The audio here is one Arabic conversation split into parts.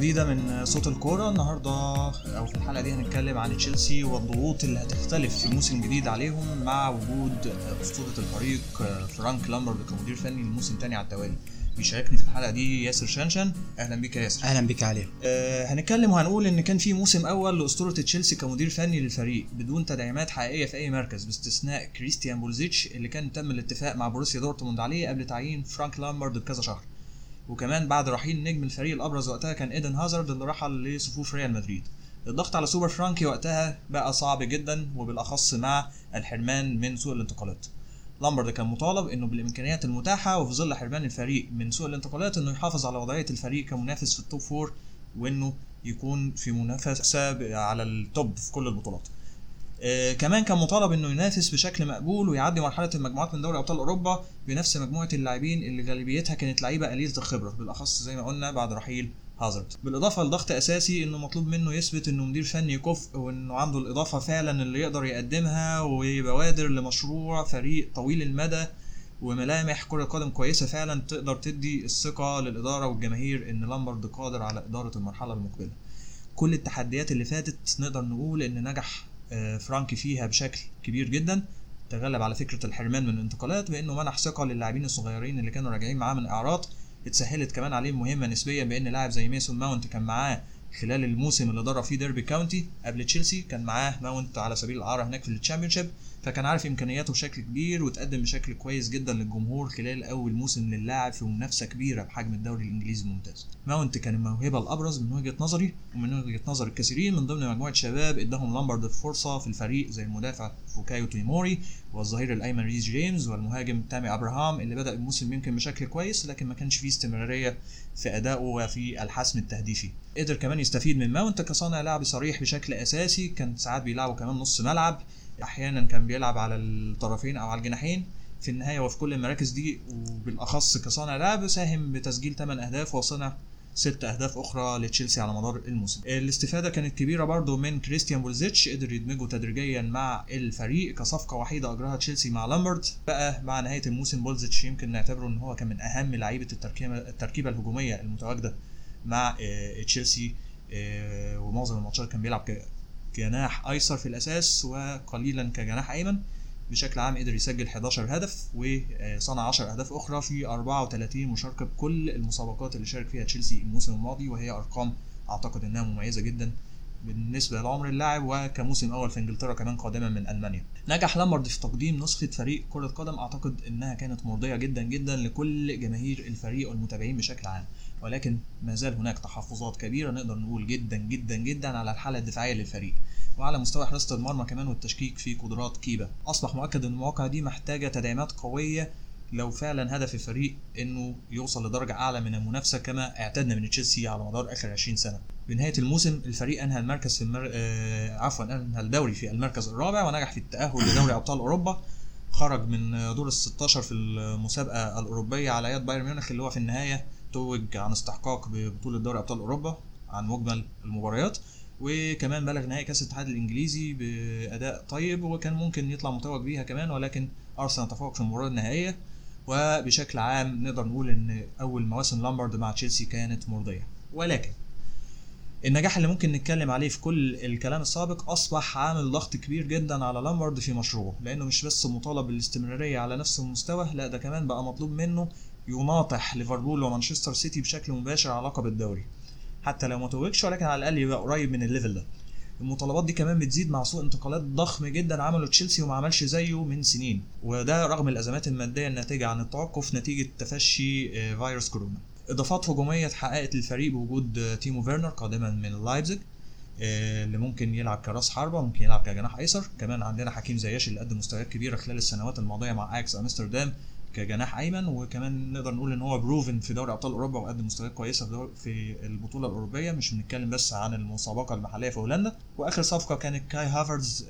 جديدة من صوت الكورة. النهاردة أو في الحلقة دي هنتكلم عن تشيلسي والضغوط اللي هتختلف في موسم جديد عليهم مع وجود أسطورة الفريق فرانك لامبرد كمدير فني للموسم الثاني على التوالي. بيشاركني في الحلقة دي ياسر شنشن. أهلا بيك يا ياسر. أهلا بك علي. آه هنتكلم وهنقول إن كان في موسم أول لأسطورة تشيلسي كمدير فني للفريق بدون تدعيمات حقيقية في أي مركز باستثناء كريستيان بوليسيتش اللي كان تم الاتفاق مع بوروسيا دورتموند عليه قبل تعيين فرانك لامبرد بكذا شهر. وكمان بعد رحيل نجم الفريق الأبرز وقتها كان إيدن هازارد اللي رحل لصفوف ريال مدريد الضغط على سوبر فرانكي وقتها بقى صعب جدا وبالأخص مع الحرمان من سوق الانتقالات لامبرد كان مطالب إنه بالإمكانيات المتاحة وفي ظل حرمان الفريق من سوق الانتقالات إنه يحافظ على وضعية الفريق كمنافس في ال top four وإنه يكون في منافسة على ال top في كل البطولات. آه كمان كان مطالب إنه ينافس بشكل مقبول ويعدي مرحلة المجموعات من دوري أبطال أوروبا بنفس مجموعة اللاعبين اللي غالبيتها كانت لعيبة قليله الخبره بالأخص زي ما قلنا بعد رحيل هازارد بالإضافة لضغط أساسي إنه مطلوب منه يثبت إنه مدير فني كفء وإنه عنده الإضافة فعلا اللي يقدر يقدمها وبوادر لمشروع فريق طويل المدى وملامح كرة قدم كويسة فعلا تقدر تدي الثقة للإدارة والجماهير إن لامبرد قادر على إدارة المرحلة المقبلة. كل التحديات اللي فاتت نقدر نقول إن نجح فرانكي فيها بشكل كبير جدا تغلب على فكرة الحرمان من الانتقالات بإنه منح ثقة للاعبين الصغيرين اللي كانوا راجعين معاه من إعارات اتسهلت كمان عليه مهمة نسبيا بإن لاعب زي مايسون ماونت كان معاه خلال الموسم اللي درب فيه ديربي كاونتي قبل تشيلسي كان معاه ماونت على سبيل الإعارة هناك في التشامبيونشيب فكان عارف إمكانياته بشكل كبير وتقدم بشكل كويس جدا للجمهور خلال أول موسم للاعب في منافسة كبيرة بحجم الدوري الإنجليزي الممتاز. ماونت كان الموهبة الأبرز من وجهة نظري ومن وجهة نظر الكثيرين من ضمن مجموعة شباب اداهم لامبرد فرصة في الفريق زي المدافع فيكايو توموري والظهير الأيمن ريس جيمس والمهاجم تامي أبراهام اللي بدأ الموسم يمكن بشكل كويس لكن ما كانش فيه استمرارية في أدائه وفي الحسم التهديفي. قدر كمان يستفيد من ماونت كصانع لعب صريح بشكل أساسي كان ساعات بيلعبه كمان نص ملعب أحيانا كان بيلعب على الطرفين أو على الجناحين في النهاية وفي كل المراكز دي وبالأخص كصانع لعب ساهم بتسجيل 8 أهداف وصنع ست أهداف أخرى لتشيلسي على مدار الموسم. الاستفادة كانت كبيرة برضو من كريستيان بوليسيتش قدر يدمجه تدريجيا مع الفريق كصفقة وحيدة أجراها تشيلسي مع لامبرد. بقى مع نهاية الموسم بوليسيتش يمكن نعتبره إن هو كان من أهم لعيبة التركيبه التركيبة الهجومية المتواجدة مع تشيلسي ومعظم الماتشات كان بيلعب جناح أيسر في الأساس وقليلا كجناح أيمن بشكل عام قدر يسجل 11 هدف وصنع 10 أهداف أخرى في 34 مشاركة بكل المسابقات اللي شارك فيها تشيلسي الموسم الماضي وهي أرقام أعتقد إنها مميزة جدا بالنسبة لعمر اللاعب وكموسم أول في إنجلترا كمان قادما من ألمانيا. نجح لامبرد في تقديم نسخة فريق كرة قدم أعتقد إنها كانت مرضية جدا جدا لكل جماهير الفريق والمتابعين بشكل عام. ولكن ما زال هناك تحفظات كبيرة نقدر نقول جدا جدا جدا على الحالة الدفاعية للفريق. وعلى مستوى حراسه المرمى كمان والتشكيك في قدرات كيبا. أصبح مؤكد إن المواقع دي محتاجة تدعيمات قوية لو فعلا هدف الفريق إنه يوصل لدرجة أعلى من المنافسة كما اعتدنا من تشيلسي على مدار آخر 20 سنة. بنهاية الموسم الفريق أنهى المركز في المر... آه عفوا أنهى الدوري في المركز الرابع ونجح في التأهل لدوري أبطال أوروبا. خرج من دور ال 16 في المسابقة الأوروبية على يد بايرن ميونخ اللي هو في النهاية توج عن استحقاق ببطولة دوري أبطال أوروبا عن مجمل المباريات وكمان بلغ نهائي كأس الاتحاد الإنجليزي بأداء طيب وكان ممكن يطلع متوج بيها كمان ولكن أرسنال تفوق في المباراة النهائية وبشكل عام نقدر نقول إن أول مواسم لامبرد مع تشيلسي كانت مرضية. ولكن النجاح اللي ممكن نتكلم عليه في كل الكلام السابق أصبح عامل ضغط كبير جدا على لامبرد في مشروعه لأنه مش بس مطالب بالاستمرارية على نفس المستوى لا ده كمان بقى مطلوب منه يناطح ليفربول ومانشستر سيتي بشكل مباشر على لقب الدوري. حتى لو ما توجش ولكن على الأقل يبقى قريب من ال level ده. المطالبات دي كمان بتزيد مع سوق انتقالات ضخم جدا عمله تشيلسي وما عملش زيه من سنين. وده رغم الأزمات المادية الناتجة عن التوقف نتيجة تفشي فيروس كورونا. إضافات هجومية اتحققت للفريق بوجود تيمو فيرنر قادما من لايبزيج اللي ممكن يلعب كراس حربة ممكن يلعب كجناح أيسر. كمان عندنا حكيم زياش اللي قدم مستويات كبيرة خلال السنوات الماضية مع أياكس أمستردام. كجناح أيمن وكمان نقدر نقول إن هو proven في دوري أبطال أوروبا وقدم مستويات كويسة في البطولة الأوروبية. مش بنتكلم بس عن المسابقة المحلية في هولندا. وآخر صفقة كانت كاي هافرتز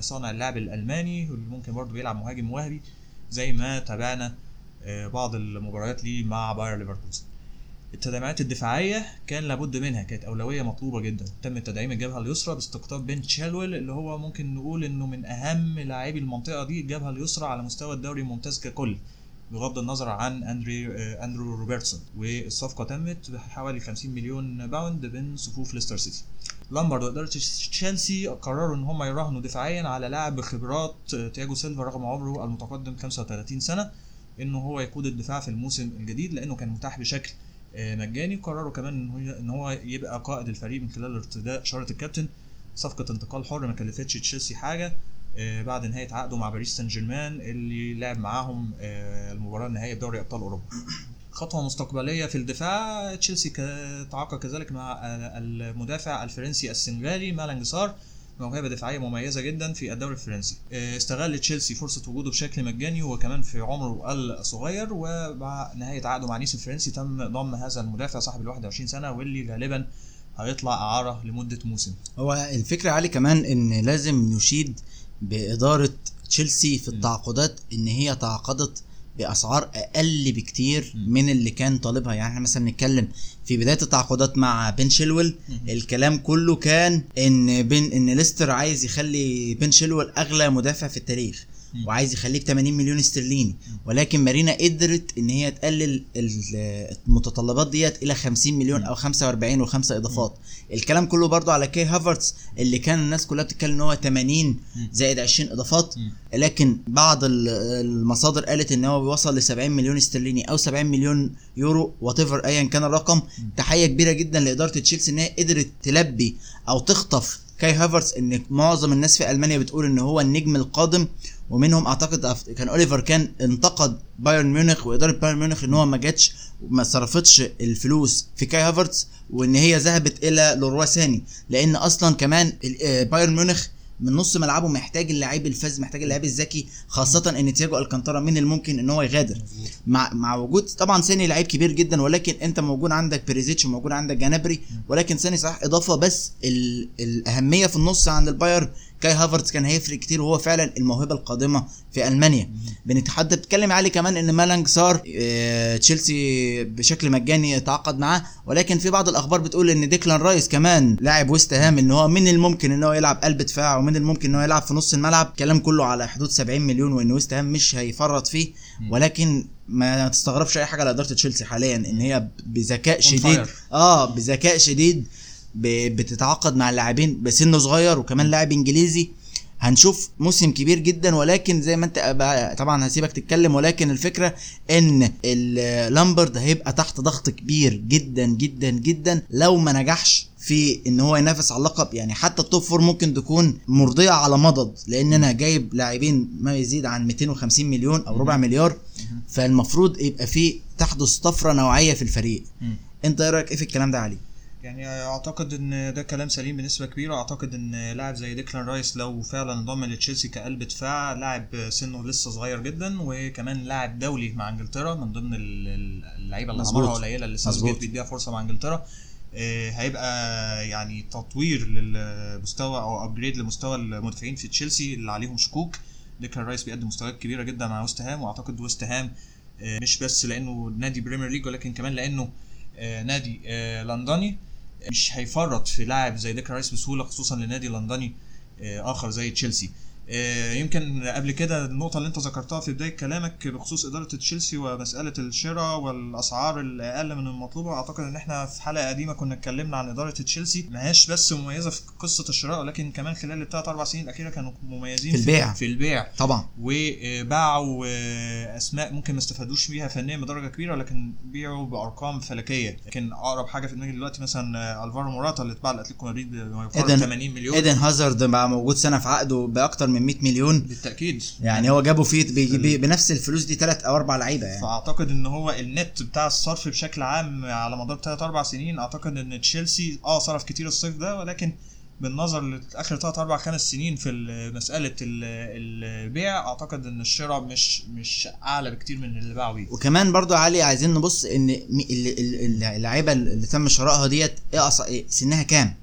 صانع اللعب الألماني واللي ممكن برضه بيلعب مهاجم وهمي زي ما تابعنا بعض المباريات ليه مع باير ليفركوزن. التدعيمات الدفاعية كان لابد منها كانت أولوية مطلوبة جدا. تم تدعيم الجبهة اليسرى باستقطاب بن تشيلويل اللي هو ممكن نقول إنه من أهم لاعبي المنطقة دي الجبهة اليسرى على مستوى الدوري الممتاز ككل بغض النظر عن أندري آه، أندرو روبرتسون. والصفقة تمت بحوالي 50 مليون pound من صفوف ليستر سيتي. لامبرد واداره تشيلسي قرروا إن هم يراهنوا دفاعيا على لاعب بخبرات آه، تياجو سيلفا رغم عمره المتقدم 35 سنة إنه هو يقود الدفاع في الموسم الجديد لأنه كان متاح بشكل مجاني قرروا كمان إن هو يبقى قائد الفريق من خلال ارتداء شارة الكابتن. صفقة انتقال حر ما كلفتش تشيلسي حاجة. آه، بعد نهاية عقده مع باريس سان جيرمان اللي لعب معاهم آه، المباراة النهائية بدوري أبطال أوروبا. خطوة مستقبلية في الدفاع تشيلسي تعاقد كذلك مع آه، المدافع الفرنسي السنغالي مالانج سار موهبة دفاعية مميزة جدا في الدوري الفرنسي. آه، استغل تشيلسي فرصة وجوده بشكل مجاني وكمان في عمره الصغير ومع نهاية عقده مع نيس الفرنسي تم ضم هذا المدافع صاحب ال 21 سنة واللي غالبا هيطلع أعارة لمدة موسم. هو الفكرة علي كمان إن لازم نشيد بإدارة تشيلسي في التعاقدات إن هي تعاقدت بأسعار أقل بكتير. من اللي كان طالبها يعني إحنا مثلا بنتكلم في بداية التعاقدات مع بن شيلويل. الكلام كله كان إن بن إن ليستر عايز يخلي بن شيلويل أغلى مدافع في التاريخ. وعايز يخليه ب 80 مليون استرليني. ولكن مارينا قدرت إن هي تقلل ال- المتطلبات ديت إلى 50 مليون أو 45 وخمسة إضافات. الكلام كله برضو على كي هافرتس اللي كان الناس كلها بتتكلم إن هو 80 زائد 20 إضافات. لكن بعض ال- المصادر قالت إن هو بيوصل ل 70 مليون استرليني أو 70 مليون يورو whatever ايا كان الرقم. تحية كبيرة جدا لإدارة تشيلسي إن هي قدرت تلبي أو تخطف كاي هافرتس إن معظم الناس في ألمانيا بتقول إن هو النجم القادم ومنهم أعتقد كان أوليفر كان انتقد بايرن ميونخ وإدارة بايرن ميونخ إن هو ما جاتش وما صرفتش الفلوس في كاي هافرتس وإن هي ذهبت إلى لوروا ساني لأن أصلا كمان آه، بايرن ميونخ من نص ملعبه محتاج اللعيب الفذ محتاج اللعيب الذكي خاصة إن تياجو ألكانتارا من الممكن إن هو يغادر. مع مع وجود طبعا ساني لعيب كبير جدا ولكن أنت موجود عندك بيريسيتش وموجود عندك جنابري ولكن ساني صحيح إضافة بس ال... الأهمية في النص عند البايرن كاي هافرتز كان هيفرق كتير وهو فعلا الموهبة القادمة في ألمانيا. بنتحدى بتتكلم علي كمان إن مالانج سار آه، تشيلسي بشكل مجاني تعاقد معاه ولكن في بعض الأخبار بتقول إن ديكلان رايس كمان لاعب ويست هام إن هو من الممكن إن هو يلعب قلب دفاع ومن الممكن إن هو يلعب في نص الملعب. كلام كله على حدود 70 مليون وإن ويست هام مش هيفرط فيه. ولكن ما تستغربش أي حاجة على إدارة تشيلسي حاليا إن هي بذكاء شديد. آه بذكاء شديد. بتتعاقد مع اللاعبين بسن صغير وكمان لاعب انجليزي. هنشوف موسم كبير جدا ولكن زي ما انت طبعا هسيبك تتكلم ولكن الفكرة إن لامبرد هيبقى تحت ضغط كبير جدا جدا جدا. لو ما نجحش في إن هو ينافس على اللقب يعني حتى ال top four ممكن تكون مرضية على مضض لأن أنا جايب لاعبين ما يزيد عن 250 مليون أو ربع مليار. فالمفروض يبقى في تحدث طفرة نوعية في الفريق. أنت إيه رأيك؟ إيه في الكلام ده علي؟ يعني أعتقد إن ده كلام سليم بنسبة كبيرة أعتقد إن لاعب زي ديكلان رايس لو فعلا انضم لتشيلسي كقلب دفاع لاعب سنه لسه صغير جدا وكمان لاعب دولي مع إنجلترا من ضمن ال- ال- اللعيبة اللي. عمرها قليلة اللي ساوثجيت. بيديها فرصة مع إنجلترا آه، هيبقى يعني تطوير للمستوى أو upgrade لمستوى المدافعين في تشيلسي اللي عليهم شكوك ديكلان رايس بيقدم مستويات كبيرة جدا مع ويست هام وأعتقد ويست هام آه، مش بس لأنه نادي بريمير ليج ولكن كمان لأنه آه، نادي لندني مش هيفرط في لاعب زي ديكلان رايس بسهولة خصوصا لنادي لندني آه، آخر زي تشيلسي. يمكن قبل كده النقطة اللي انت ذكرتها في بداية كلامك بخصوص إدارة تشيلسي ومسألة الشراء والأسعار الأقل من المطلوبة أعتقد إن إحنا في حلقة قديمة كنا اتكلمنا عن إدارة تشيلسي ما هياش بس مميزة في قصة الشراء ولكن كمان خلال الثلاث أربع سنين الأخيرة كانوا مميزين في البيع. في البيع. طبعا. وباعوا آه، أسماء ممكن ما استفادوش بيها فنيا بدرجة كبيرة لكن بيعوا بأرقام فلكية. لكن أقرب حاجة في دماغي دلوقتي مثلا آه، ألفارو موراتا اللي اتباع لأتلتيكو مدريد يقارب إيدن- 80 مليون. ايدن هازارد بقى موجود سنة في عقده بأكتر من 100 مليون. بالتأكيد. يعني هو جابوا فيه بي- بي- بنفس الفلوس دي ثلاث أو أربع لعيبة يعني. فأعتقد إن هو النت بتاع الصرف بشكل عام على مدار 3 4 سنين أعتقد إن تشيلسي آه صرف كتير الصيف ده ولكن بالنظر لآخر 3 4 5 سنين في ال- مسألة ال- البيع أعتقد إن الشراء مش مش أعلى بكتير من اللي باعوا بيه. وكمان برضو علي عايزين نبص إن اللعيبة اللي تم شرائها ديت إيه إيه سنها كام؟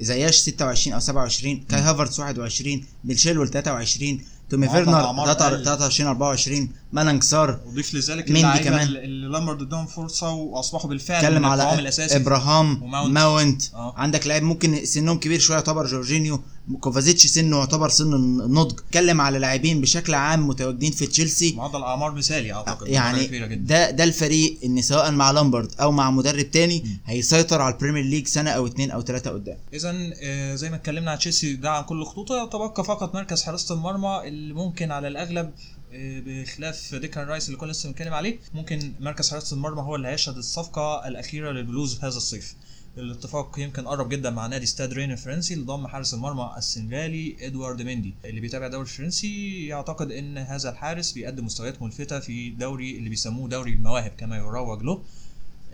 زياش 26 أو 27 كاي هافرتس 21 بن تشيلويل 23 تيمو فيرنر الأعمار أقل. 23 24 مالانج سار وضيف لذلك اللعيبة كمان. اللي لامبرد ادهم فرصة وأصبحوا بالفعل اتكلم من على الأساسي إبراهام وماونت. ماونت آه. عندك لاعب ممكن سنهم كبير شوية يعتبر جورجينيو كوفاسيتش سنه يعتبر سن النضج. اتكلم على لاعبين بشكل عام متواجدين في تشيلسي. معدل اعمار مثالي أعتقد يعني ده ده الفريق إن سواء مع لامبرد أو مع مدرب تاني هيسيطر على البريمير ليج سنة أو اتنين أو تلاتة قدام. اذا آه، زي ما اتكلمنا عن تشيلسي ده عن كل خطوطة يتبقى فقط مركز حراسة المرمى اللي ممكن على الأغلب آه، بخلاف ديكان رايس اللي كنا لسه بنتكلم عليه ممكن مركز حراسة المرمى هو اللي هيشهد الصفقة الأخيرة للبلوز هذا الصيف. الاتفاق يمكن قرب جدا مع نادي ستاد رين الفرنسي اللي ضم حارس المرمى السنغالي إدوارد مندي. اللي بيتابع الدوري الفرنسي يعتقد إن هذا الحارس بيقدم مستويات ملفتة في دوري اللي بيسموه دوري المواهب كما يروج له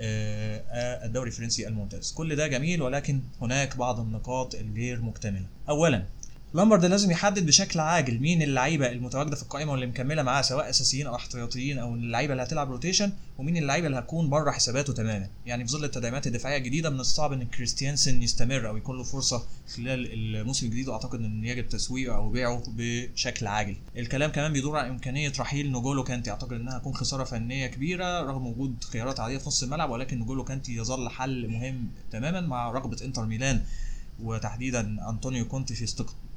آه، الدوري الفرنسي الممتاز. كل ده جميل ولكن هناك بعض النقاط الغير مكتملة. اولا لامبرد لازم يحدد بشكل عاجل مين اللعيبة المتواجدة في القائمة واللي مكملة معاه سواء أساسيين أو احتياطيين أو اللعيبة اللي هتلعب rotation ومين اللعيبة اللي هتكون بره حساباته تماما. يعني في ظل التدعيمات الدفاعية الجديدة من الصعب إن كريستيانسن يستمر أو يكون له فرصة خلال الموسم الجديد وأعتقد إن يجب تسويقه أو بيعه بشكل عاجل. الكلام كمان بيدور عن إمكانية رحيل نجولو كانتي. أعتقد إنها هتكون خسارة فنية كبيرة رغم وجود خيارات عادية في نص الملعب ولكن نجولو كانتي يظل حل مهم تماما مع رغبة إنتر ميلان وتحديدا أنطونيو كونتي في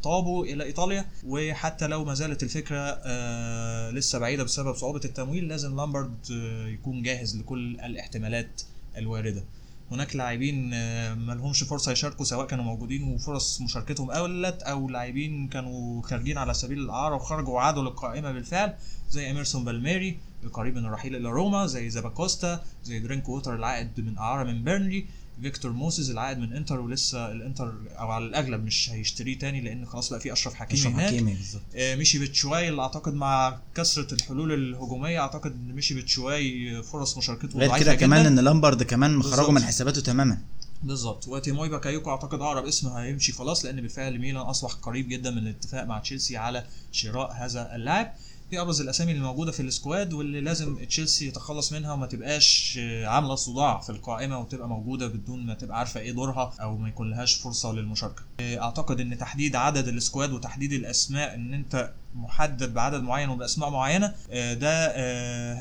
استقطابه إلى إيطاليا وحتى لو ما زالت الفكرة آه لسه بعيدة بسبب صعوبة التمويل لازم لامبرد آه يكون جاهز لكل الاحتمالات الواردة. هناك لاعبين آه ما لهمش فرصة يشاركوا سواء كانوا موجودين وفرص مشاركتهم قلت أو لاعبين كانوا خارجين على سبيل الإعارة وخرجوا وعادوا للقائمة بالفعل زي اميرسون بالميري القريب من الرحيل إلى روما زي زاباكوستا زي درينك ووتر العائد من إعارة من بيرنلي. فيكتور موسيز العائد من انتر ولسه الانتر أو على الأغلب مش هيشتريه تاني لأن خلاص بقى في أشرف حكيمي أشرف حكيمي بالظبط. آه، ميشي باتشواي اللي أعتقد مع كثرة الحلول الهجومية أعتقد إن ميشي باتشواي فرص مشاركته غير ضعيفة كده كمان إن لامبرد كمان مخرجه. من حساباته تماما. بالظبط. وتيموي باكايوكو أعتقد أقرب اسم هيمشي خلاص لأن بالفعل ميلان أصبح قريب جدا من الاتفاق مع تشيلسي على شراء هذا اللاعب. دي أبرز الأسامي اللي موجودة في ال squad واللي لازم تشيلسي يتخلص منها وما تبقاش آه، عاملة صداع في القائمة وتبقى موجودة بدون ما تبقى عارفة إيه دورها أو ما يكون لهاش فرصة للمشاركة. آه، أعتقد إن تحديد عدد ال squad وتحديد الأسماء إن أنت محدد بعدد معين وبأسماء معينة آه، ده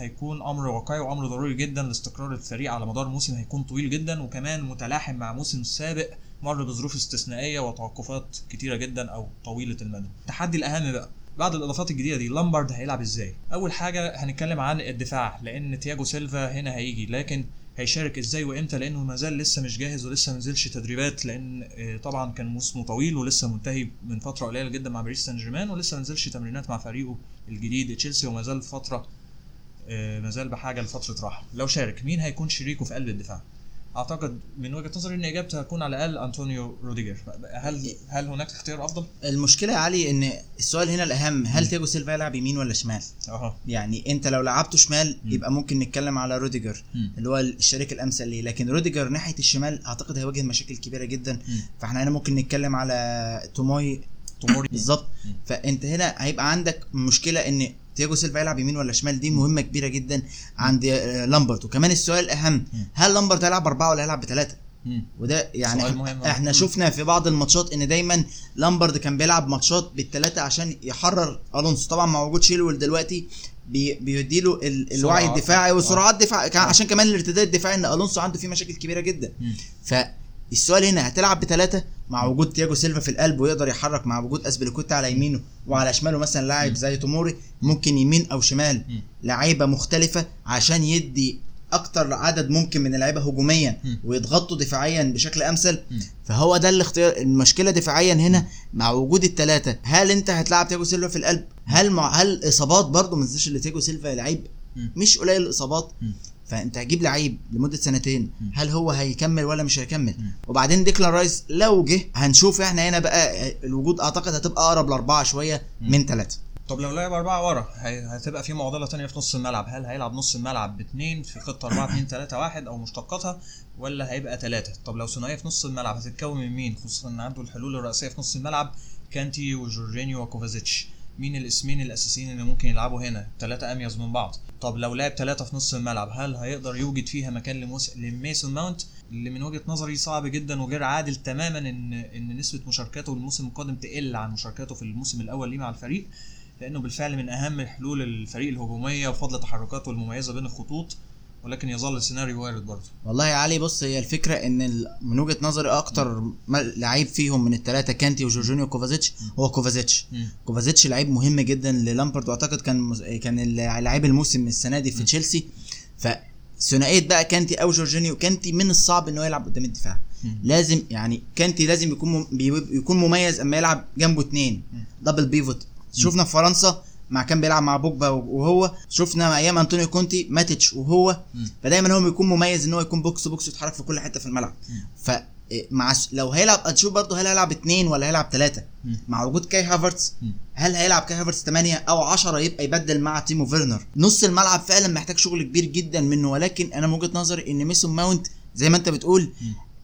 هيكون أمر واقعي وأمر ضروري جدا. لاستقرار الفريق على مدار موسم هيكون طويل جدا وكمان متلاحم مع موسم سابق مر بظروف استثنائية وتوقفات كتيرة جدا أو طويلة المدى. التحدي الأهم بقى بعد الإضافات الجديدة دي لامبارد هيلعب إزاي؟ أول حاجة هنتكلم عن الدفاع لأن تياجو سيلفا هنا هيجي لكن هيشارك إزاي وإمتى؟ لأنه ما زال لسه مش جاهز ولسه ما نزلش تدريبات لأن آه، طبعا كان موسمه طويل ولسه منتهي من فترة قليلة جدا مع باريس سان جيرمان ولسه ما نزلش تمرينات مع فريقه الجديد تشيلسي وما زال فترة آه، ما زال بحاجة لفترة راحة. لو شارك مين هيكون شريكه في قلب الدفاع؟ أعتقد من وجهة نظري إن اجابتها هتكون على الأقل أنطونيو روديجر هل هل هناك اختيار أفضل المشكلة يا علي إن السؤال هنا الأهم هل تياجو سيلفا يلعب يمين ولا شمال أها يعني أنت لو لعبته شمال مم. يبقى ممكن نتكلم على روديجر مم. اللي هو الشريك الأمثل ليه لكن روديجر ناحية الشمال أعتقد هيواجه مشاكل كبيرة جدا مم. فإحنا هنا ممكن نتكلم على توموري توموري بالظبط. فأنت هنا هيبقى عندك مشكلة إن تياجو سيلفا يلعب يمين ولا شمال دي مهمة كبيرة جدا عند آه، لامبرد وكمان السؤال الاهم. هل لامبرد هيلعب أربعة ولا هيلعب بثلاثه. وده يعني مهم. إحنا مم. شفنا في بعض الماتشات إن دايما لامبرد كان بيلعب ماتشات بالثلاثه عشان يحرر ألونسو طبعا مع وجود تشيلويل دلوقتي بي بيديله ال- الوعي. الدفاعي والسرعات آه. دفاع كان عشان كمان الارتداد الدفاعي إن ألونسو عنده فيه مشاكل كبيرة جدا مم. فالسؤال هنا هتلعب بثلاثه مع وجود تياجو سيلفا في القلب ويقدر يحرك مع وجود أزبليكويتا على يمينه وعلى شماله مثلا لاعب. زي توموري ممكن يمين أو شمال. لعيبة مختلفة عشان يدي أكتر عدد ممكن من اللعيبة هجوميا. ويضغطوا دفاعيا بشكل أمثل. فهو ده الاختيار المشكلة دفاعيا هنا مع وجود الثلاثه هل أنت هتلعب تياجو سيلفا في القلب هل مع هل إصابات برضه ما تنساش ان تياجو سيلفا لعيب. مش قليل الإصابات. فأنت هتجيب لعيب لمدة سنتين. هل هو هيكمل ولا مش هيكمل. وبعدين ديكلان رايس لو جه هنشوف إحنا هنا بقى الوجود أعتقد هتبقى أقرب لأربعة شوية. من ثلاثة طب لو لعب أربعة ورا هتبقى في معضلة تانية في نص الملعب. هل هيلعب نص الملعب باتنين في خطة 4 2 3 1 أو مشتقاتها ولا هيبقى ثلاثة طب لو ثنائية في نص الملعب هتتكون من مين؟ خصوصا إن عنده الحلول الرئيسية في نص الملعب كانتي وجورجينيو وكوفازيتش. مين الاسمين الأساسيين اللي ممكن يلعبوا هنا؟ ثلاثة اميز من بعض. طب لو لعب ثلاثة في نص الملعب هل هيقدر يوجد فيها مكان لموس... لميسون ماونت؟ اللي من وجهة نظري صعب جدا وغير عادل تماما ان إن نسبة مشاركاته الموسم القادم تقل عن مشاركاته في الموسم الأول ليه مع الفريق لأنه بالفعل من أهم حلول الفريق الهجومية وفضل تحركاته المميزة بين الخطوط ولكن يظل السيناريو وارد برضه. والله يا علي بص هي الفكرة إن من وجهة نظري أكتر لعيب فيهم من الثلاثه كانتي وجورجينيو وكوفازيتش هو كوفازيتش. كوفازيتش لعيب مهم جدا للامبرد وأعتقد كان كان لعيب الموسم السنة دي في تشيلسي. فثنائيه بقى كانتي أو جورجينيو كانتي من الصعب إن هو يلعب قدام الدفاع. لازم يعني كانتي لازم يكون يكون مميز أما يلعب جنبه اتنين. مم. double pivot شفنا في فرنسا مع كان بيلعب مع بوجبا وهو شفنا أيام أنطونيو كونتي ماتيتش وهو. فدايما هو بيكون مميز إن هو يكون box box يتحرك في كل حتة في الملعب. ف إيه، مع لو هيلعب هتشوف برضه هل هيلعب اتنين ولا هيلعب ثلاثة. مع وجود كاي هافرتس. هل هيلعب كاي هافرتس 8 أو 10 يبقى يبدل مع تيمو فيرنر نص الملعب فعلا محتاج شغل كبير جدا منه ولكن أنا من وجهة نظري إن ميسون ماونت زي ما أنت بتقول.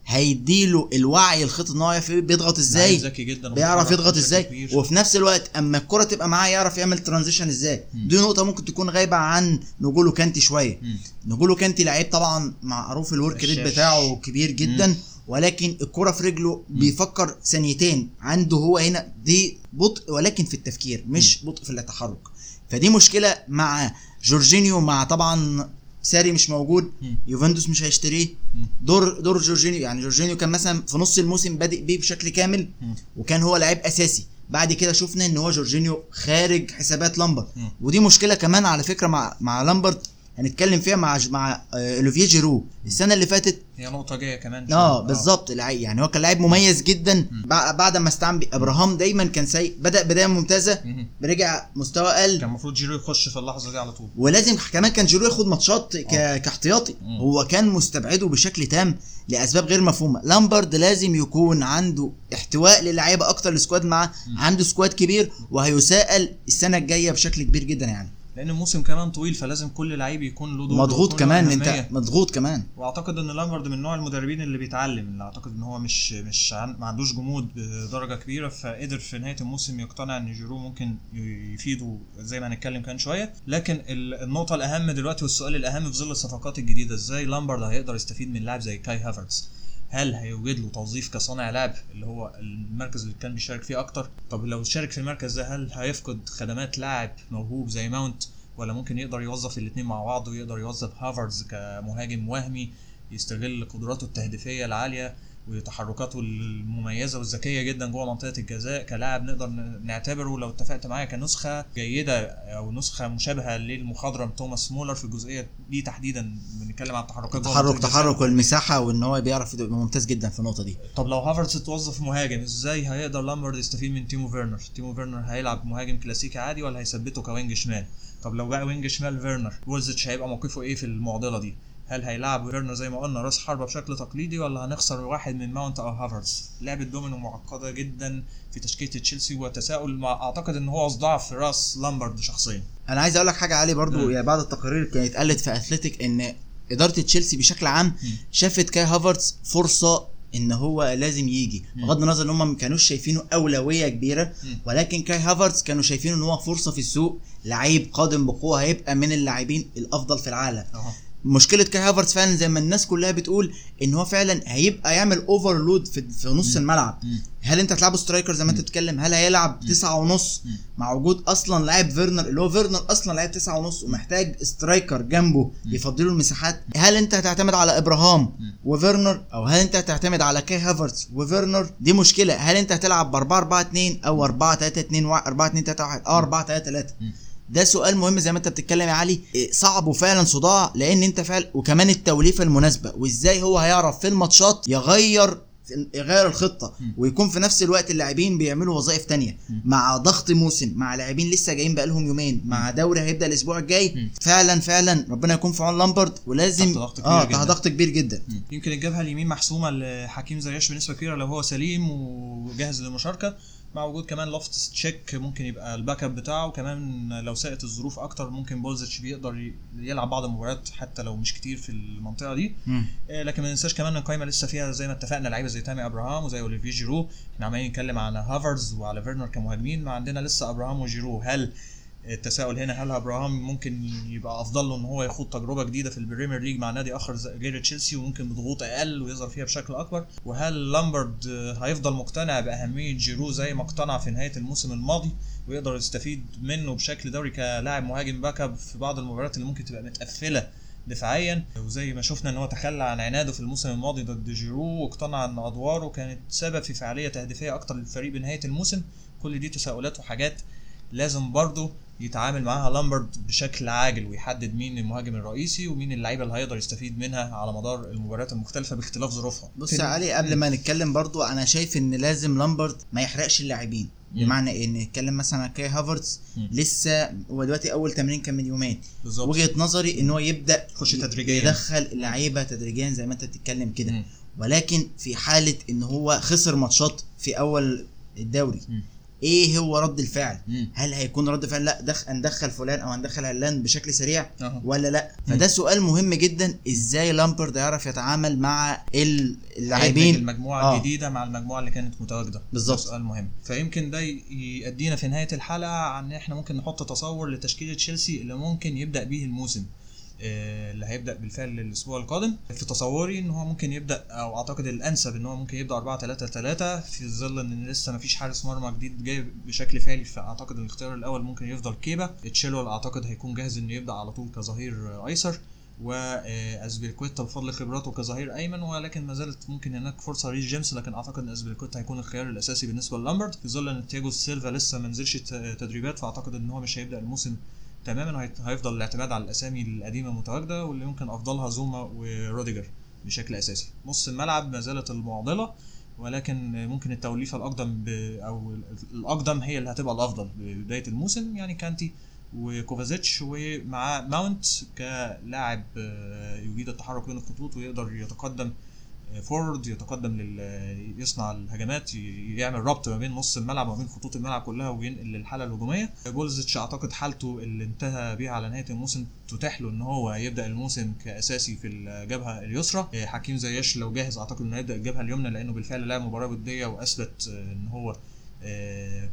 هيديله الوعي الخططي إن هو بيضغط إزاي ذكي جدا بيعرف يضغط إزاي كبير. وفي نفس الوقت أما الكرة تبقى معاه يعرف يعمل transition إزاي مم. دي نقطة ممكن تكون غايبة عن نجولو كانتي شوية مم. نجولو كانتي لعيب طبعا معروف ال work rate. بتاعه كبير جدا ولكن الكرة في رجله بيفكر ثانيتين عنده هو هنا دي بطء ولكن في التفكير مش بطء في التحرك فدي مشكلة مع جورجينيو مع طبعا ساري مش موجود. يوفنتوس مش هيشتريه. دور دور جورجينيو يعني جورجينيو كان مثلا في نص الموسم بادئ بيه بشكل كامل. وكان هو لعيب أساسي بعد كده شفنا إن هو جورجينيو خارج حسابات لامبرد. ودي مشكلة كمان على فكرة مع مع لامبرد هنتكلم فيها مع مع آه، اوليفيه جيرو السنة اللي فاتت هي نقطة جاية كمان آه شوية. بالظبط. يعني هو كان لعيب مميز جدا. بع- بعد ما استعان بإبراهام دايما كان سيء. بدأ بداية ممتازة. مم. رجع مستوى أقل. كان المفروض جيرو يخش في اللحظة دي على طول. ولازم كمان كان جيرو ياخد ماتشات ك... كاحتياطي. هو كان مستبعده بشكل تام لأسباب غير مفهومة. لامبرد لازم يكون عنده احتواء للعيبة أكتر ال squad معاه عنده squad كبير وهيسائل السنة الجاية بشكل كبير جدا يعني. لأن الموسم كمان طويل فلازم كل لعيب يكون له دور مضغوط كمان. انت مضغوط كمان. وأعتقد إن لامبرد من نوع المدربين اللي بيتعلم اللي أعتقد إن هو مش مش عن ما عندوش جمود بدرجة كبيرة فقدر في نهاية الموسم يقتنع إن جيرو ممكن يفيده زي ما هنتكلم كمان شوية. لكن ال- النقطة الأهم دلوقتي والسؤال الأهم في ظل الصفقات الجديدة إزاي لامبرد هيقدر يستفيد من لاعب زي كاي هافرتس؟ هل هيوجد له توظيف كصانع لعب اللي هو المركز اللي كان بيشارك فيه أكتر؟ طب لو شارك في المركز ده هل هيفقد خدمات لاعب موهوب زي ماونت؟ ولا ممكن يقدر يوظف الاثنين مع بعض ويقدر يوظف هافرز كمهاجم وهمي يستغل قدراته التهديفية العالية وتحركاته المميزة والذكية جدا جوه منطقة الجزاء كلاعب نقدر نعتبره لو اتفقت معايا كنسخة جيدة أو نسخة مشابهة للمخضرم توماس مولر في الجزئية دي تحديدا بنتكلم عن التحركات تحرك. تحرك والمساحة وإن هو بيعرف يبقى ممتاز جدا في النقطة دي. طب لو هافرتز اتوظف مهاجم إزاي هيقدر لامبرد يستفيد من تيمو فيرنر؟ تيمو فيرنر هيلعب مهاجم كلاسيكي عادي ولا هيثبته ك wing شمال؟ طب لو بقى wing شمال فيرنر بولزيتش هيبقى موقفه إيه في المعضلة دي؟ هل هيلعب فيرنر زي ما قلنا راس حربة بشكل تقليدي ولا هنخسر واحد من ماونت أو هافرتز لعبة دومينو معقدة جدا في تشكيلة تشيلسي وتساؤل مع أعتقد إن هو في راس لامبرد شخصيا أنا عايز أقول لك حاجة علي برضو. يعني بعض التقارير كانت قالت في Athletic إن إدارة تشيلسي بشكل عام شافت كاي هافرتز فرصة إن هو لازم يجي. بغض النظر إن هم ما كانوش شايفينه أولوية كبيرة. ولكن كاي هافرتز كانوا شايفينه إن هو فرصة في السوق لعيب قادم بقوة هيبقى من اللاعبين الأفضل في العالم اهو مشكلة كاي هافرتز فعلا زي ما الناس كلها بتقول إن هو فعلا هيبقى يعمل overload في, في نص مم. الملعب. مم. هل أنت هتلعبه striker زي ما أنت بتتكلم؟ هل هيلعب تسعة ونص. مع وجود أصلا لاعب فيرنر؟ اللي هو فيرنر أصلا لاعب تسعة ونص ومحتاج striker جنبه يفضله المساحات. هل أنت هتعتمد على إبراهام. وفيرنر؟ أو هل أنت هتعتمد على كاي هافرتز وفيرنر؟ دي مشكلة. هل أنت هتلعب ب 4 4 2 أو 4 3 2 4 2 3 1 أو 4 3 3 مم. ده سؤال مهم زي ما انت بتتكلم يا علي. إيه، صعب وفعلا صداع لأن انت فعلا وكمان التوليفة المناسبة. وإزاي هو هيعرف في الماتشات يغير يغير الخطة. ويكون في نفس الوقت اللاعبين بيعملوا وظائف تانية. مع ضغط موسم مع لاعبين لسه جايين بقالهم يومين مع دوري هيبدأ الأسبوع الجاي. فعلا فعلا ربنا يكون في عون لامبرد. ولازم تحت ضغط كبير آه جدا. تحت ضغط كبير جدا. يمكن الجبهة اليمين محسومة لحكيم زياش بنسبة كبيرة لو هو سليم وجاهز للمشاركة. مع وجود كمان لوفتس تشيك ممكن يبقى ال backup بتاعه. وكمان لو ساءت الظروف أكتر ممكن بولزيتش بيقدر يلعب بعض المباريات حتى لو مش كتير في المنطقة دي. مم. آه، لكن ما ننساش كمان إن القايمه لسه فيها زي ما اتفقنا لعيبة زي تامي أبراهام وزي اوليفيه جيرو. إحنا عمالين نتكلم على هافرز وعلى فيرنر كمهاجمين ما عندنا لسه أبراهام وجيرو. هل التساؤل هنا هل أبراهام ممكن يبقى أفضل له إن هو يخوض تجربة جديدة في البريمير ليج مع نادي آخر غير تشيلسي وممكن بضغوط أقل ويظهر فيها بشكل أكبر؟ وهل لامبرد هيفضل مقتنع بأهمية جيرو زي ما اقتنع في نهاية الموسم الماضي ويقدر يستفيد منه بشكل دوري كلاعب مهاجم backup في بعض المباريات اللي ممكن تبقى متقفلة دفاعيا؟ وزي ما شفنا إن هو تخلى عن عناده في الموسم الماضي ضد جيرو واقتنع إن أدواره كانت سبب في فعالية تهديفية أكتر للفريق بنهاية الموسم. كل دي تساؤلات وحاجات لازم برضه يتعامل معاها لامبرد بشكل عاجل ويحدد مين المهاجم الرئيسي ومين اللعيبة اللي هيقدر يستفيد منها على مدار المباريات المختلفة باختلاف ظروفها بص يا علي قبل ما نتكلم برضو أنا شايف إن لازم لامبرد ما يحرقش اللاعبين. بمعنى إيه نتكلم مثلا عن كاي هافرتز مم. لسه هو دلوقتي أول تمرين كان من يومين بالظبط وجهة نظري إن هو يبدأ يخش تدريجياً. يدخل اللعيبة تدريجيا زي ما أنت بتتكلم كده. ولكن في حالة إن هو خسر ماتشات في أول الدوري مم. إيه هو رد الفعل مم. هل هيكون رد فعل لا دخ هندخل فلان أو هندخل علان بشكل سريع أهو. ولا لا فده سؤال مهم جدا إزاي لامبرد يعرف يتعامل مع اللاعبين المجموعة آه. الجديدة مع المجموعة اللي كانت متواجدة بالظبط. سؤال مهم فيمكن ده يأدينا في نهاية الحلقة عن إن إحنا ممكن نحط تصور لتشكيلة تشيلسي اللي ممكن يبدأ به الموسم اللي هيبدأ بالفعل الأسبوع القادم. في تصوري إن هو ممكن يبدأ أو أعتقد الأنسب إن هو ممكن يبدأ 4 3 3 في ظل إن لسه ما فيش حارس مرمى جديد جاي بشكل فعلي فأعتقد الاختيار الأول ممكن يفضل كيبا. تشيلول أعتقد هيكون جاهز إنه يبدأ على طول كظهير أيسر وازبيلكويتا بفضل خبراته كظهير أيمن ولكن ما زالت ممكن هناك فرصة ريس جيمس لكن أعتقد إن ازبيلكويتا هيكون الخيار الأساسي بالنسبة للامبرد. في ظل إن تياجو سيلفا لسه ما نزلش تدريبات فأعتقد إن هو مش هيبدأ الموسم تماما هيفضل الاعتماد على الأسامي القديمة المتواجدة واللي يمكن أفضلها زوما وروديجر بشكل أساسي. نص الملعب ما زالت المعضلة ولكن ممكن التوليفة الأقدم ب... أو الأقدم هي اللي هتبقى الأفضل ببدايه الموسم يعني كانتي وكوفازيتش ومعاه ماونت كلاعب آه، يجيد التحرك بين الخطوط ويقدر يتقدم forward يتقدم لل يصنع الهجمات يعمل ربط ما بين نص الملعب وما بين خطوط الملعب كلها وينقل للحالة الهجومية. بولزيتش أعتقد حالته اللي انتهى بيها على نهاية الموسم تتيح له إن هو يبدأ الموسم كأساسي في الجبهة اليسرى. حكيم زياش لو جاهز أعتقد إنه يبدأ الجبهة اليمنى لأنه بالفعل لعب مباراة ودية وأثبت إن هو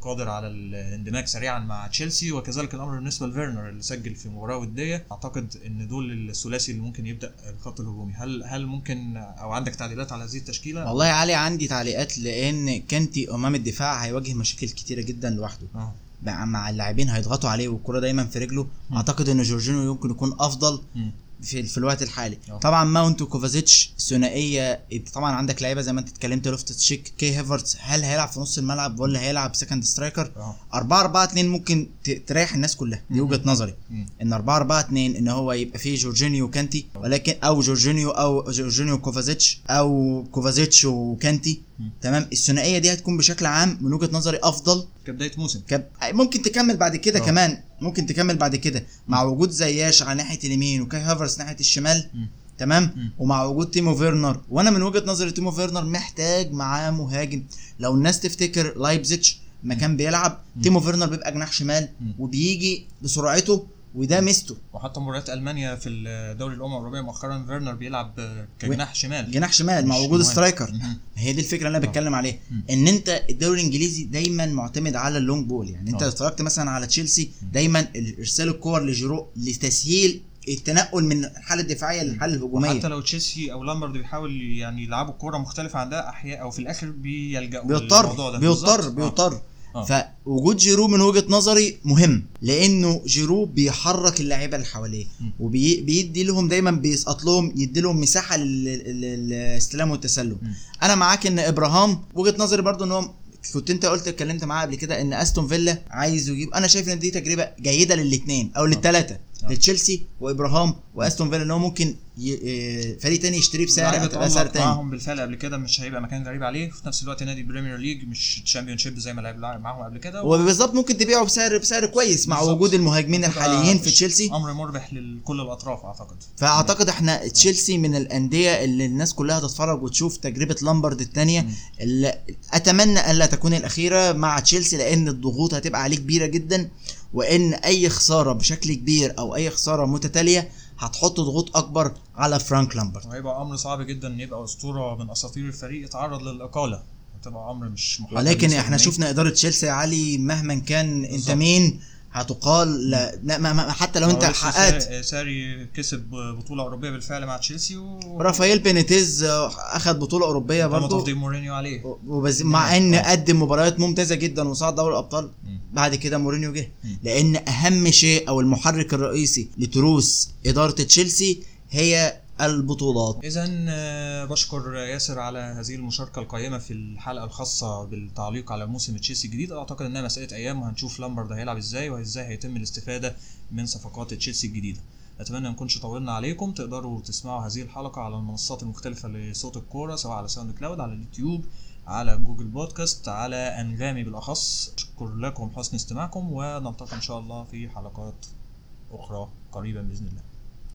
قادر على الاندماج سريعا مع تشيلسي وكذلك الأمر بالنسبة لفيرنر اللي سجل في مباراة ودية. أعتقد إن دول الثلاثي اللي ممكن يبدأ الخط الهجومي. هل هل ممكن أو عندك تعديلات على هذه التشكيلة؟ والله يا علي عندي تعليقات لأن كانتي أمام الدفاع هيواجه مشاكل كتيرة جدا لوحده. آه. مع اللاعبين هيضغطوا عليه والكرة دايما في رجله. أعتقد إن جورجينيو يمكن يكون أفضل. مم. في في الوقت الحالي أه. طبعا ماونت وكوفازيتش ثنائية انت طبعا عندك لعيبة زي ما أنت اتكلمت لوفتس تشيك كاي هافرتس هل هيلعب في نص الملعب ولا هيلعب second striker آه 4 4 2 ممكن تريح الناس كلها دي. وجهة نظري مم. إن 4 4 2 إن هو يبقى فيه جورجينيو وكانتي ولكن أو جورجينيو أو جورجينيو وكوفازيتش أو كوفازيتش وكانتي. تمام الثنائية دي هتكون بشكل عام من وجهة نظري أفضل كبداية موسم كب... ممكن تكمل بعد كده آه. كمان ممكن تكمل بعد كده مع وجود زياش على ناحية اليمين وكاي هافرز ناحية الشمال مم. تمام مم. ومع وجود تيمو فيرنر وأنا من وجهة نظري تيمو فيرنر محتاج معاه مهاجم لو الناس تفتكر لايبزيتش ما كان بيلعب مم. تيمو فيرنر بيبقى جناح شمال مم. وبيجي بسرعته وده ميزته وحتى مباريات ألمانيا في دوري الأمم الأوروبية مؤخرا فيرنر بيلعب كجناح شمال جناح شمال مع وجود. striker. هي دي الفكرة اللي أنا آه. بتكلم عليها. إن أنت الدوري الإنجليزي دايما معتمد على ال long ball يعني أنت آه. لو اتفرجت مثلا على تشيلسي دايما إرسال الكور لجيرو لتسهيل التنقل من الحالة الدفاعية للحالة الهجومية وحتى لو تشيلسي أو لامبرد بيحاول يعني يلعبوا كورة مختلفة عن ده أحيانا في الآخر بيلجأوا بيضطر بيضطر. بيضطر آه. فوجود جيرو من وجهة نظري مهم لأنه جيرو بيحرك اللعيبه اللي حواليه. وبيدي لهم دايما بيسقط لهم يدي لهم مساحة لل- لل- للاستلام والتسلم م. أنا معاك إن إبراهام وجهة نظري برضو إن هو كنت أنت قلت اتكلمت معاه قبل كده إن أستون فيلا عايز يجيب أنا شايف إن دي تجربة جيدة للاثنين أو للثلاثه آه. لتشيلسي وإبراهام وأستون فيلا إن هو ممكن ي... ي- فريق تاني يشتريه بسعر بسعر اتألق تاني معاهم بالفعل قبل كده مش هيبقى مكان غريب عليه. في نفس الوقت نادي Premier League مش Championship زي ما لعب معاهم قبل كده. وبالظبط ممكن تبيعه بسعر بسعر كويس مع. وجود المهاجمين الحاليين في تشيلسي. أمر مربح لكل الأطراف أعتقد. فأعتقد إحنا تشيلسي من الأندية اللي الناس كلها تتفرج وتشوف تجربة لامبرد الثانية. اللي أتمنى أن لا تكون الأخيرة مع تشيلسي لأن الضغوط هتبقى عليه كبيرة جدا. وإن أي خسارة بشكل كبير أو أي خسارة متتالية هتحط ضغوط أكبر على فرانك لامبرد وهيبقى أمر صعب جدا إن يبقى أسطورة من أساطير الفريق يتعرض للإقالة هتبقى أمر مش محدد ولكن إحنا للنادي. شفنا إدارة تشيلسي يا علي مهما كان أنت بالظبط. مين هتقال لا, لا ما ما حتى لو انت حققت سا- ساري كسب بطولة أوروبية بالفعل مع تشيلسي و رافائيل بينيتيز أخد بطولة أوروبية برضه تفضيل مورينيو عليه وبز... مع إن آه. قدم مباريات ممتازة جدا وصعد دوري الأبطال. بعد كده مورينيو جه. لأن أهم شيء أو المحرك الرئيسي لتروس إدارة تشيلسي هي البطولات. اذا آه، بشكر ياسر على هذه المشاركة القيمة في الحلقة الخاصة بالتعليق على موسم تشيلسي الجديد. أعتقد انها مساله أيام وهنشوف لامبرد هيلعب إزاي وإزاي هيتم الاستفادة من صفقات تشيلسي الجديدة. أتمنى ما نكونش طولنا عليكم. تقدروا تسمعوا هذه الحلقة على المنصات المختلفة لصوت الكورة سواء على SoundCloud على اليوتيوب على جوجل بودكاست على أنغامي بالأخص. شكر لكم حسن استماعكم ونلتقي إن شاء الله في حلقات أخرى قريبا بإذن الله.